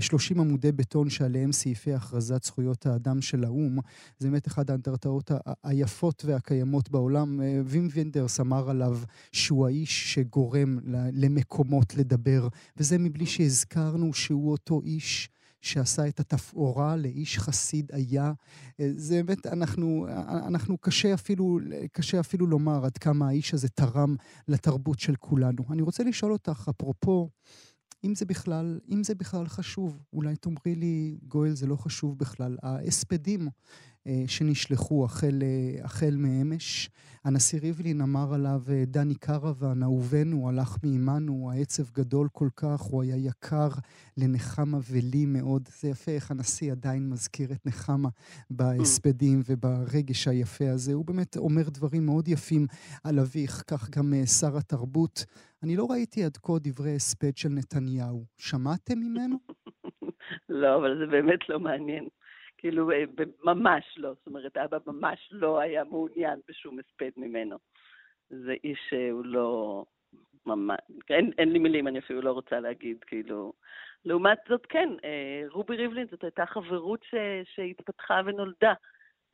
30 עמודי בטון שעליהם סעיפי הכרזת זכויות האדם של האו"ם, זה באמת אחת האנדרטאות היפות והקיימות בעולם. וים ונדרס אמר עליו עליו שהוא האיש שגורם למקומות לדבר, וזה מבלי שהזכרנו שהוא אותו איש שעשה את התפאורה לאיש חסיד היה. זה באמת, אנחנו, אנחנו קשה אפילו, קשה אפילו לומר עד כמה האיש הזה תרם לתרבות של כולנו. אני רוצה לשאול אותך, אפרופו, אם זה בכלל, אם זה בכלל חשוב, אולי תאמרי לי, גואל, זה לא חשוב בכלל. ההספדים שנשלחו החל, החל מאמש. הנשיא ריבלין אמר עליו, דני קרוון, אהובנו, הלך מעימנו, העצב גדול כל כך, הוא היה יקר לנחמה ולי מאוד. זה יפה איך הנשיא עדיין מזכיר את נחמה בהספדים וברגש היפה הזה. הוא באמת אומר דברים מאוד יפים על אביך, כך גם שר התרבות. אני לא ראיתי עד כה דברי הספד של נתניהו. שמעתם ממנו? (laughs) לא, אבל זה באמת לא מעניין. כאילו, אה, ממש לא. זאת אומרת, אבא ממש לא היה מעוניין בשום הספד ממנו. זה איש שהוא לא... ממש... אין, אין לי מילים, אני אפילו לא רוצה להגיד, כאילו... לעומת זאת, כן, אה, רובי ריבלין זאת הייתה חברות ש... שהתפתחה ונולדה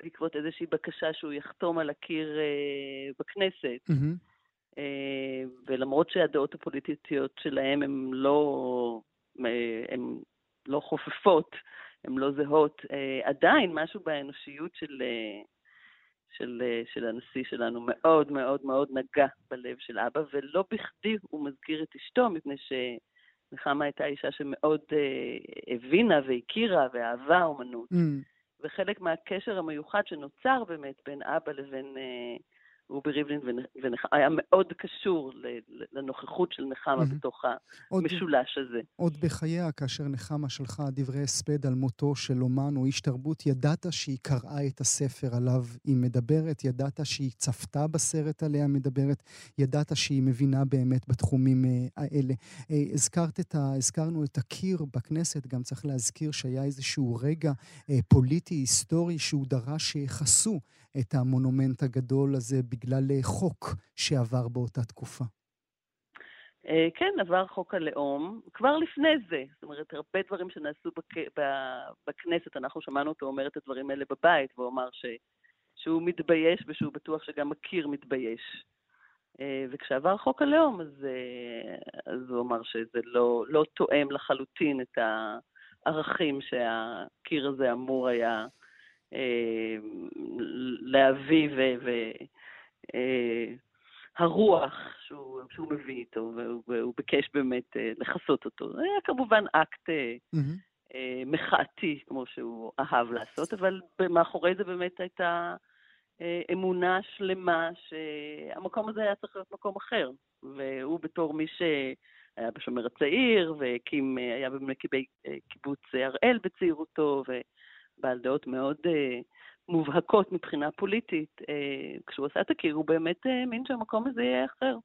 בעקבות איזושהי בקשה שהוא יחתום על הקיר אה, בכנסת. Mm-hmm. ולמרות שהדעות הפוליטיות שלהם הן לא, הן לא חופפות, הן לא זהות, אה, עדיין משהו באנושיות של, אה, של, אה, של הנשיא שלנו מאוד מאוד מאוד נגע בלב של אבא, ולא בכדי הוא מזכיר את אשתו, מפני שנחמה הייתה אישה שמאוד הבינה והכירה ואהבה אומנות. Mm. וחלק מהקשר המיוחד שנוצר באמת בין אבא לבין רובי ריבלין היה מאוד קשור לנוכחות של נחמה mm-hmm. בתוך המשולש הזה. עוד בחייה, כאשר נחמה שלחה דברי הספד על מותו של אומן או איש תרבות, ידעת שהיא קראה את הספר עליו היא מדברת, ידעת שהיא צפתה בסרט עליה מדברת, ידעת שהיא מבינה באמת בתחומים אה, האלה. אה, הזכרת את ה... הזכרנו את הקיר בכנסת, גם צריך להזכיר שהיה איזשהו רגע אה, פוליטי, היסטורי, שהוא דרש שיכסו את המונומנט הגדול הזה בגלל אה, חוק שעבר באותה תקופה. אה, כן, עבר חוק הלאום, כבר לפני זה. זאת אומרת, הרבה דברים שנעשו בק... בכנסת, אנחנו שמענו אותו אומר את הדברים האלה בבית, והוא אמר ש... שהוא מתבייש ושהוא בטוח שגם הקיר מתבייש. אה, וכשעבר חוק הלאום, אז, אז הוא אמר שזה לא, לא תואם לחלוטין את הערכים שהקיר הזה אמור היה להביא והרוח אה, שהוא, שהוא מביא איתו, והוא, ביקש באמת אה, לכסות אותו. זה היה כמובן אקט mm-hmm. מחאתי, כמו שהוא אהב לעשות, אבל מאחורי זה באמת הייתה אמונה שלמה שהמקום הזה היה צריך להיות מקום אחר. והוא בתור מי שהיה בשומר הצעיר, והקים, היה במקיבי קיבוץ הראל בצעירותו, בעל דעות מאוד אה, מובהקות מבחינה פוליטית, אה, כשהוא עשה את הקיר, הוא באמת האמין שהמקום הזה יהיה אחר.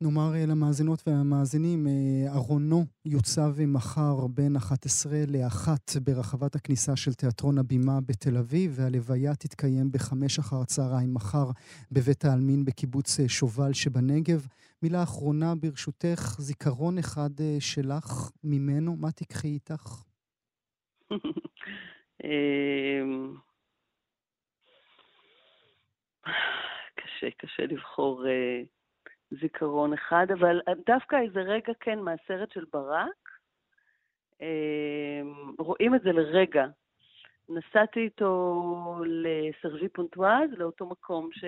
נאמר אה, למאזינות והמאזינים, אה, ארונו יוצב מחר בין 11 ל-1 ברחבת הכניסה של תיאטרון הבימה בתל אביב, והלוויה תתקיים בחמש אחר הצהריים מחר בבית העלמין בקיבוץ אה, שובל שבנגב. מילה אחרונה ברשותך, זיכרון אחד שלך ממנו, מה תיקחי איתך? (laughs) אמ, קשה, קשה לבחור uh, זיכרון אחד, אבל דווקא איזה רגע, כן, מהסרט של ברק, uh, רואים את זה לרגע. נסעתי איתו לסרג'י פונטואז, לאותו מקום ש...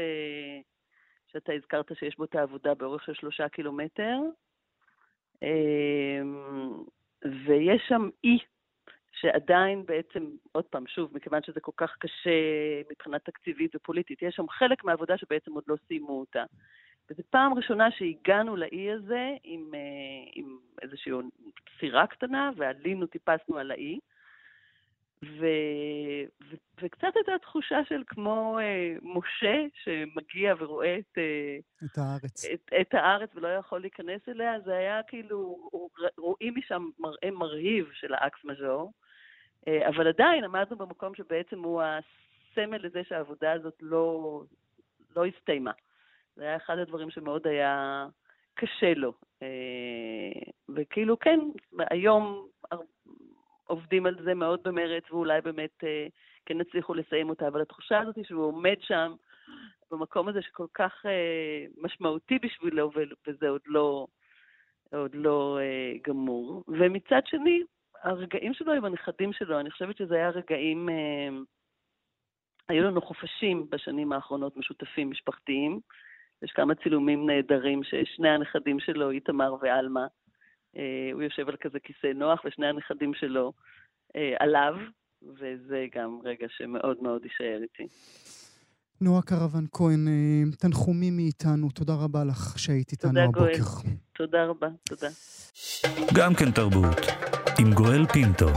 שאתה הזכרת שיש בו את העבודה באורך של שלושה קילומטר, uh, ויש שם אי שעדיין בעצם, עוד פעם, שוב, מכיוון שזה כל כך קשה מבחינה תקציבית ופוליטית, יש שם חלק מהעבודה שבעצם עוד לא סיימו אותה. וזו פעם ראשונה שהגענו לאי הזה עם, אה, עם איזושהי סירה קטנה, ועלינו, טיפסנו על האי. ו... ו... וקצת הייתה תחושה של כמו אה, משה שמגיע ורואה את, אה, את הארץ. את, את הארץ ולא יכול להיכנס אליה, זה היה כאילו, רואים משם מראה מרהיב של האקס מז'ור, אבל עדיין עמדנו במקום שבעצם הוא הסמל לזה שהעבודה הזאת לא, לא הסתיימה. זה היה אחד הדברים שמאוד היה קשה לו. אה, וכאילו, כן, היום עובדים על זה מאוד במרץ, ואולי באמת אה, כן הצליחו לסיים אותה, אבל התחושה הזאת שהוא עומד שם, במקום הזה שכל כך משמעותי בשבילו, וזה עוד לא, עוד לא גמור. ומצד שני, הרגעים שלו עם הנכדים שלו, אני חושבת שזה היה רגעים... אה, היו לנו חופשים בשנים האחרונות משותפים, משפחתיים. יש כמה צילומים נהדרים ששני הנכדים שלו, איתמר ועלמה, אה, הוא יושב על כזה כיסא נוח, ושני הנכדים שלו אה, עליו, וזה גם רגע שמאוד מאוד יישאר איתי. נועה קרוון כהן, תנחומים מאיתנו, תודה רבה לך שהיית איתנו הבוקר. תודה גואל. תודה רבה, תודה. גם כן תרבות, עם גואל פינטו.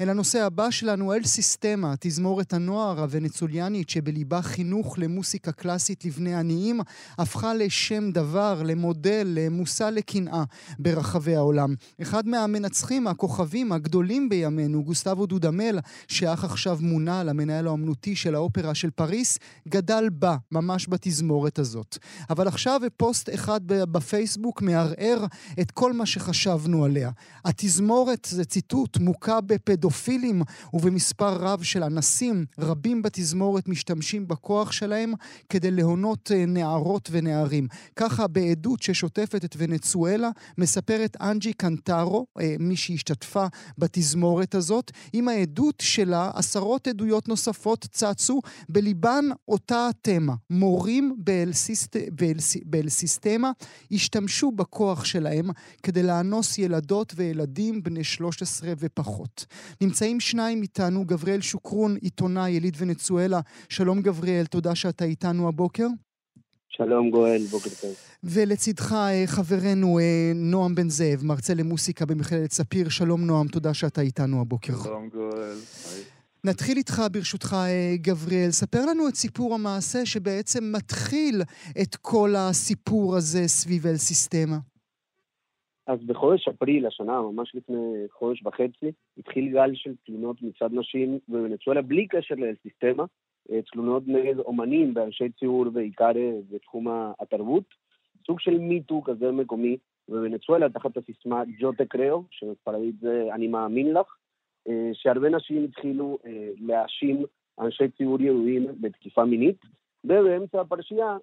אל הנושא הבא שלנו, אל סיסטמה, תזמורת הנוער הוונצוליאנית שבליבה חינוך למוסיקה קלאסית לבני עניים, הפכה לשם דבר, למודל, למושא לקנאה ברחבי העולם. אחד מהמנצחים, הכוכבים הגדולים בימינו, גוסטבו דודמל, שאך עכשיו מונה למנהל האומנותי של האופרה של פריס, גדל בה, ממש בתזמורת הזאת. אבל עכשיו פוסט אחד בפייסבוק מערער את כל מה שחשבנו עליה. התזמורת, זה ציטוט, מוכה בפדופיליה. פדופילים ובמספר רב של אנסים, רבים בתזמורת משתמשים בכוח שלהם כדי להונות אה, נערות ונערים. ככה בעדות ששוטפת את ונצואלה, מספרת אנג'י קנטרו, אה, מי שהשתתפה בתזמורת הזאת. עם העדות שלה, עשרות עדויות נוספות צצו, בליבן אותה התמה. מורים באל-סיסטמה השתמשו בכוח שלהם כדי לאנוס ילדות וילדים בני 13 ופחות. נמצאים שניים איתנו, גבריאל שוקרון, עיתונאי, יליד ונצואלה. שלום גבריאל, תודה שאתה איתנו הבוקר. שלום גואל, בוקר טוב. ולצידך אה, חברנו אה, נועם בן זאב, מרצה למוסיקה במכללת ספיר. שלום נועם, תודה שאתה איתנו הבוקר. שלום גואל. נתחיל איתך ברשותך אה, גבריאל. ספר לנו את סיפור המעשה שבעצם מתחיל את כל הסיפור הזה סביב אל סיסטמה. אז בחודש אפריל השנה, ממש לפני חודש וחצי, התחיל גל של תלונות מצד נשים בוונצואלה, בלי קשר לסיסטמה, אה, תלונות נגד אומנים ואנשי ציור בעיקר אה, בתחום התרבות, סוג של מיטו כזה מקומי בוונצואלה, תחת הסיסמה ג'וטה קריאו, שבספרדית זה אני מאמין לך, אה, שהרבה נשים התחילו להאשים אנשי ציור יהודים בתקיפה מינית, ובאמצע הפרשייה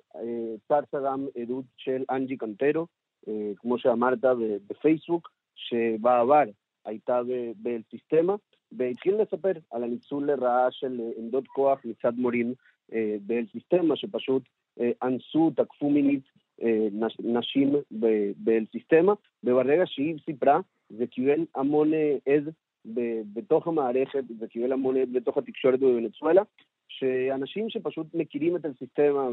צצה גם עדות של אנג'י קנטרו, אה, כמו שאמרת, בפייסבוק, שבעבר הייתה באל-סיסטמה, והתחיל לספר על הניצול לרעה של אה, עמדות כוח מצד מורים אה, באל-סיסטמה, שפשוט אנסו, תקפו מינית נשים באל-סיסטמה, וברגע שהיא סיפרה, זה קיבל המון עז בתוך המערכת, זה קיבל המון עז בתוך התקשורת בוונצואלה, שאנשים שפשוט מכירים את הסיסטמה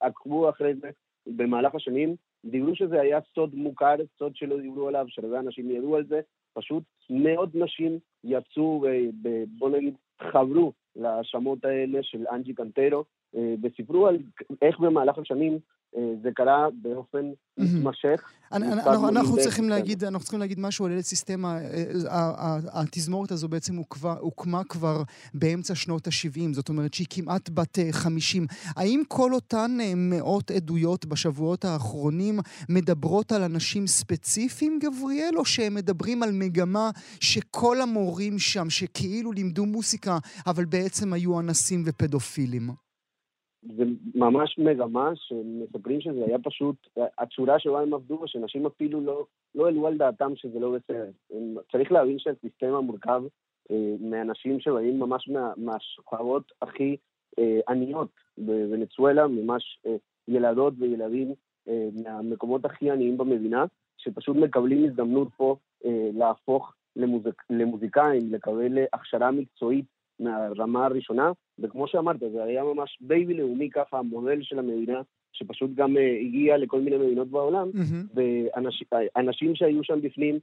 ועקבו אחרי זה במהלך השנים, דיברו שזה היה סוד מוכר, סוד שלא דיברו עליו, שהרבה אנשים ידעו על זה, פשוט מאות נשים יצאו, בוא נגיד, חברו להאשמות האלה של אנג'י קנטרו, אה, וסיפרו על איך במהלך השנים אה, זה קרה באופן מתמשך. אנחנו צריכים להגיד, אנחנו צריכים להגיד משהו על אלה סיסטמה. אה, התזמורת הזו בעצם הוקמה כבר באמצע שנות ה-70, זאת אומרת שהיא כמעט בת 50. האם כל אותן מאות עדויות בשבועות האחרונים מדברות על אנשים ספציפיים, גבריאל, או שהם מדברים על מגמה שכל המורים שם, שכאילו לימדו מוסיקה, אבל בעצם היו אנסים ופדופילים? זה ממש מגמה שמספרים שזה היה פשוט, הצורה שבה הם עבדו, שנשים אפילו לא, לא על דעתם שזה לא בסדר. צריך להבין שהסיסטמה מורכב אה, מאנשים שבאים ממש מה, מהשכבות הכי אה, עניות בוונצואלה, ממש אה, ילדות וילדים אה, מהמקומות הכי עניים במדינה, שפשוט מקבלים הזדמנות פה אה, להפוך למוזיק, למוזיקאים, לקבל הכשרה מקצועית מהרמה הראשונה, וכמו שאמרת, זה היה ממש baby לאומי ככה, המודל של המדינה, שפשוט גם אה, הגיע לכל מיני מדינות בעולם, אהמ. ואנשים שהיו שם בפנים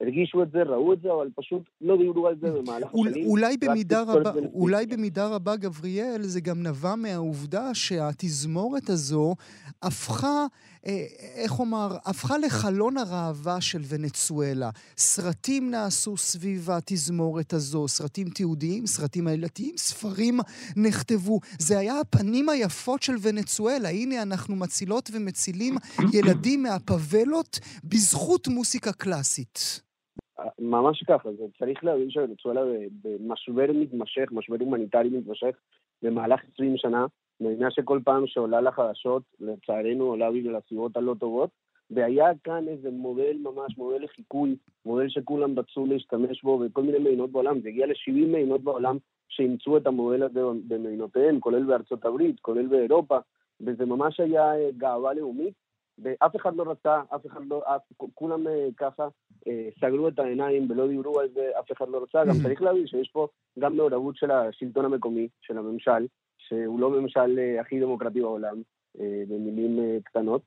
הרגישו את זה, ראו את זה, אבל פשוט לא דיברו על זה במהלך השנים. אולי במידה, רבה, אולי במידה רבה, גבריאל, זה גם נבע מהעובדה שהתזמורת הזו הפכה, איך אומר, הפכה לחלון הראווה של ונצואלה. סרטים נעשו סביב התזמורת הזו, סרטים תיעודיים, סרטים עלילתיים, ספרים נכתבו. זה היה הפנים היפות של ונצואלה. הנה אנחנו מצילות ומצילים ילדים מהפבלות בזכות מוסיקה קלאסית. ממש ככה, זה צריך להבין שוונצואלה במשבר מתמשך, משבר הומניטרי מתמשך במהלך 20 שנה, מדינה שכל פעם שעולה לחדשות, לצערנו עולה בגלל הסיבות הלא טובות, והיה כאן איזה מודל ממש, מודל לחיקוי, מודל שכולם רצו להשתמש בו בכל מיני מדינות בעולם, זה הגיע ל-70 מדינות בעולם שאימצו את המודל הזה במדינותיהם, כולל בארצות הברית, כולל באירופה, וזה ממש היה גאווה לאומית. ואף אחד לא רצה, אף אחד לא, אף, כולם אה, ככה אה, סגרו את העיניים ולא דיברו על זה, אף אחד לא רצה. גם צריך להבין שיש פה גם מעורבות של השלטון המקומי, של הממשל, שהוא לא ממשל אה, הכי דמוקרטי בעולם, במילים קטנות.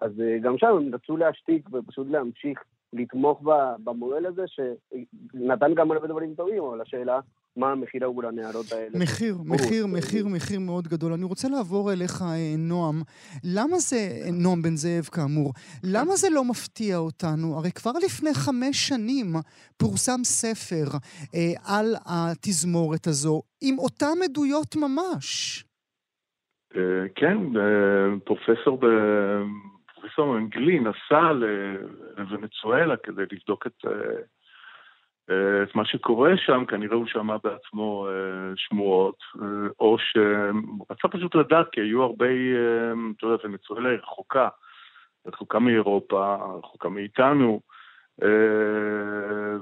אז גם שם הם רצו להשתיק ופשוט להמשיך לתמוך במודל הזה, שנתן גם הרבה דברים טובים, אבל השאלה מה המחיר עבור הנערות האלה. מחיר, מחיר, מחיר, מחיר מאוד גדול. אני רוצה לעבור אליך, אה, נועם. למה זה, נועם בן זאב כאמור, למה זה לא מפתיע אותנו? הרי כבר לפני חמש שנים פורסם ספר אה, על התזמורת הזו, עם אותן עדויות ממש. אה, כן, אה, פרופסור ב... פרופסור אנגלי נסע לוונצואלה כדי לבדוק את, אה, את מה שקורה שם, כנראה הוא שמע בעצמו אה, שמועות, אה, או שרצה פשוט לדעת, כי היו הרבה, אתה יודע, ונצואלה היא רחוקה, רחוקה מאירופה, רחוקה מאיתנו,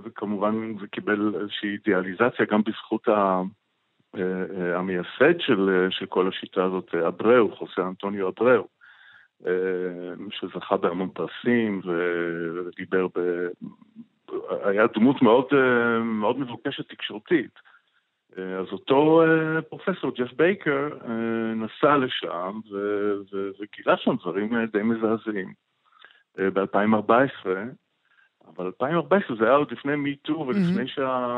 וכמובן זה קיבל איזושהי אידיאליזציה גם בזכות ה... המייסד של, של כל השיטה הזאת, אבראו, חוסה אנטוניו אבראו. שזכה בהמון פרסים ודיבר, ב... היה דמות מאוד, מאוד מבוקשת תקשורתית. אז אותו פרופסור, ג'ף בייקר, נסע לשם וגילה שם דברים די מזעזעים. ב-2014, אבל 2014 זה היה עוד לפני מיטו ולפני שה...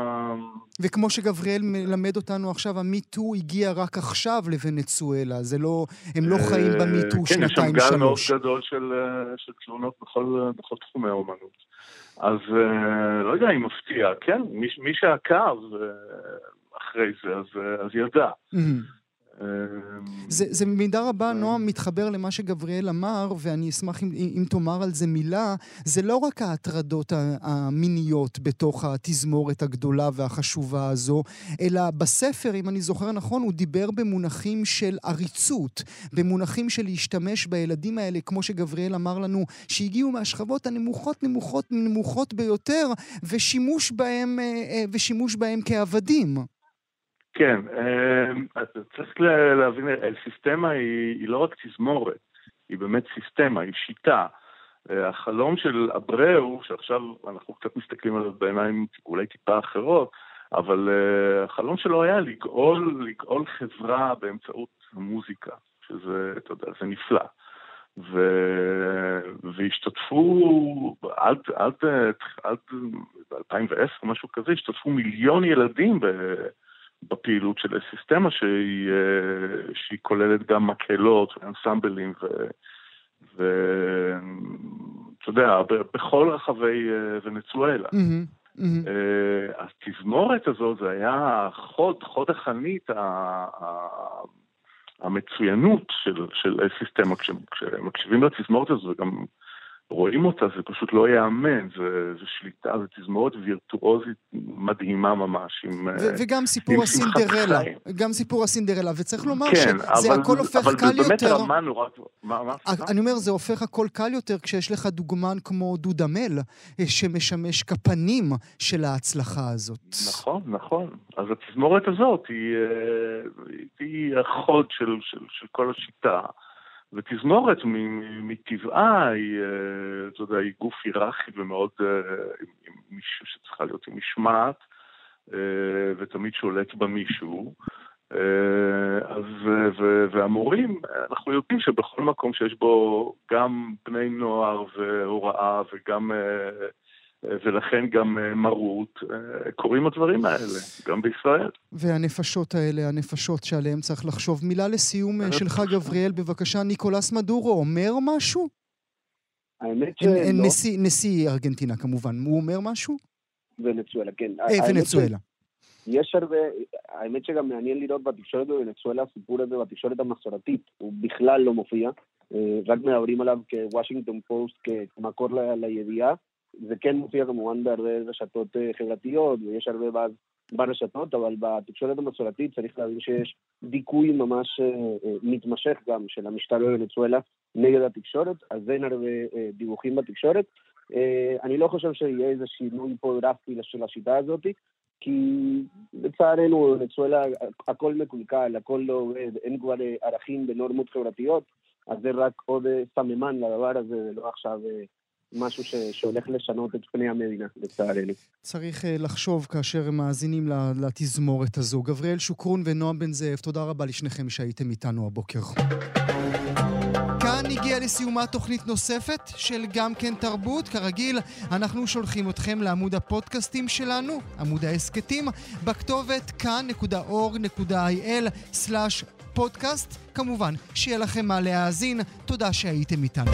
וכמו שגבריאל מלמד אותנו עכשיו, המיטו הגיע רק עכשיו לוונצואלה, זה לא, הם לא חיים אה, במיטו שנתיים שלוש. כן, יש שם גל מאוד גדול של, אה, של תלונות בכל, בכל תחומי האומנות. אז אה, לא יודע אם מפתיע, כן, מי, מי שעקב אחרי זה, אז, אז ידע. זה, זה במידה רבה, נועם, מתחבר למה שגבריאל אמר, ואני אשמח אם, אם תאמר על זה מילה. זה לא רק ההטרדות המיניות בתוך התזמורת הגדולה והחשובה הזו, אלא בספר, אם אני זוכר נכון, הוא דיבר במונחים של עריצות, במונחים של להשתמש בילדים האלה, כמו שגבריאל אמר לנו, שהגיעו מהשכבות הנמוכות, נמוכות, נמוכות ביותר, ושימוש בהם, אה, אה, ושימוש בהם כעבדים. כן, אמ, צריך להבין, סיסטמה היא, היא לא רק תזמורת, היא באמת סיסטמה, היא שיטה. אה, החלום של אבראו, שעכשיו אנחנו קצת מסתכלים עליו בעיניים אולי טיפה אחרות, אבל uh, החלום שלו היה לגאול, לגאול חברה באמצעות המוזיקה, שזה, אתה יודע, זה נפלא. ו... והשתתפו עד, עד, עד 2010, משהו כזה, השתתפו מיליון ילדים ב... בפעילות של הסיסטמה שהיא, אה, שהיא כוללת גם מקהלות ואנסמבלים ואתה יודע, בכל רחבי אה, ונצואלה. Mm-hmm, mm-hmm. התזמורת הזו זה היה חוד, חוד החנית המצוינות של, של סיסטמה. כשמקשיבים לתזמורת הזו וגם רואים אותה, זה פשוט לא ייאמן, זה, זה שליטה, זה תזמורת וירטואוזית מדהימה ממש, עם ו- וגם סיפור הסינדרלה, גם סיפור הסינדרלה, וצריך לומר כן, שזה אבל, הכל הופך אבל קל יותר... אבל זה באמת רמה נורא... מה, מה? אני אומר, זה הופך הכל קל יותר כשיש לך דוגמן כמו דודמל, אה, שמשמש כפנים של ההצלחה הזאת. נכון, נכון. אז התזמורת הזאת היא, אה, היא החוד של, של, של כל השיטה. ותזמורת מטבעה היא, אה, אתה יודע, היא גוף היררכי ומאוד, אה, שצריכה להיות עם משמעת, אה, ותמיד שולט בה מישהו. אז, והמורים, אנחנו יודעים שבכל מקום שיש בו גם בני נוער והוראה וגם ולכן גם אה, מרות, אה, קורים הדברים האלה, גם בישראל. והנפשות האלה, הנפשות שעליהן צריך לחשוב. מילה לסיום אה, שלך, גבריאל, בבקשה. ניקולס מדורו אומר משהו? האמת שלא. נשיא, נשיא ארגנטינה כמובן, הוא אומר משהו? ונצואלה, כן. אה, ונצואלה. יש הרבה, האמת שגם מעניין לראות בתקשורת בוונצואלה, הסיפור הזה בתקשורת המסורתית, הוא בכלל לא מופיע, רק מדברים עליו כוושינגטון פוסט, כמקור לידיעה, זה כן מופיע כמובן בהרבה רשתות אה, חברתיות, ויש הרבה באז ברשתות, אבל בתקשורת המסורתית צריך להבין שיש דיכוי ממש אה, אה, מתמשך גם של המשטר בוונצואלה נגד התקשורת, אז אין הרבה דיווחים בתקשורת. אני לא חושב שיהיה איזה שינוי פה דרסטי של השיטה הזאת, כי לצערנו בוונצואלה הכל מקולקל, הכל לא עובד, אין כבר ערכים ונורמות חברתיות, אז זה רק עוד סממן לדבר הזה, ולא עכשיו משהו ש, שהולך לשנות את פני המדינה, לצערנו. צריך אה, לחשוב כאשר הם מאזינים לתזמורת הזו. גבריאל שוקרון ונועם בן זאב, תודה רבה לשניכם שהייתם איתנו הבוקר. כאן הגיעה לסיומה תוכנית נוספת של גם כן תרבות. כרגיל, אנחנו שולחים אתכם לעמוד הפודקאסטים שלנו, עמוד ההסכתים, בכתובת כאן.org.il/פודקאסט. כמובן, שיהיה לכם מה להאזין. תודה שהייתם איתנו.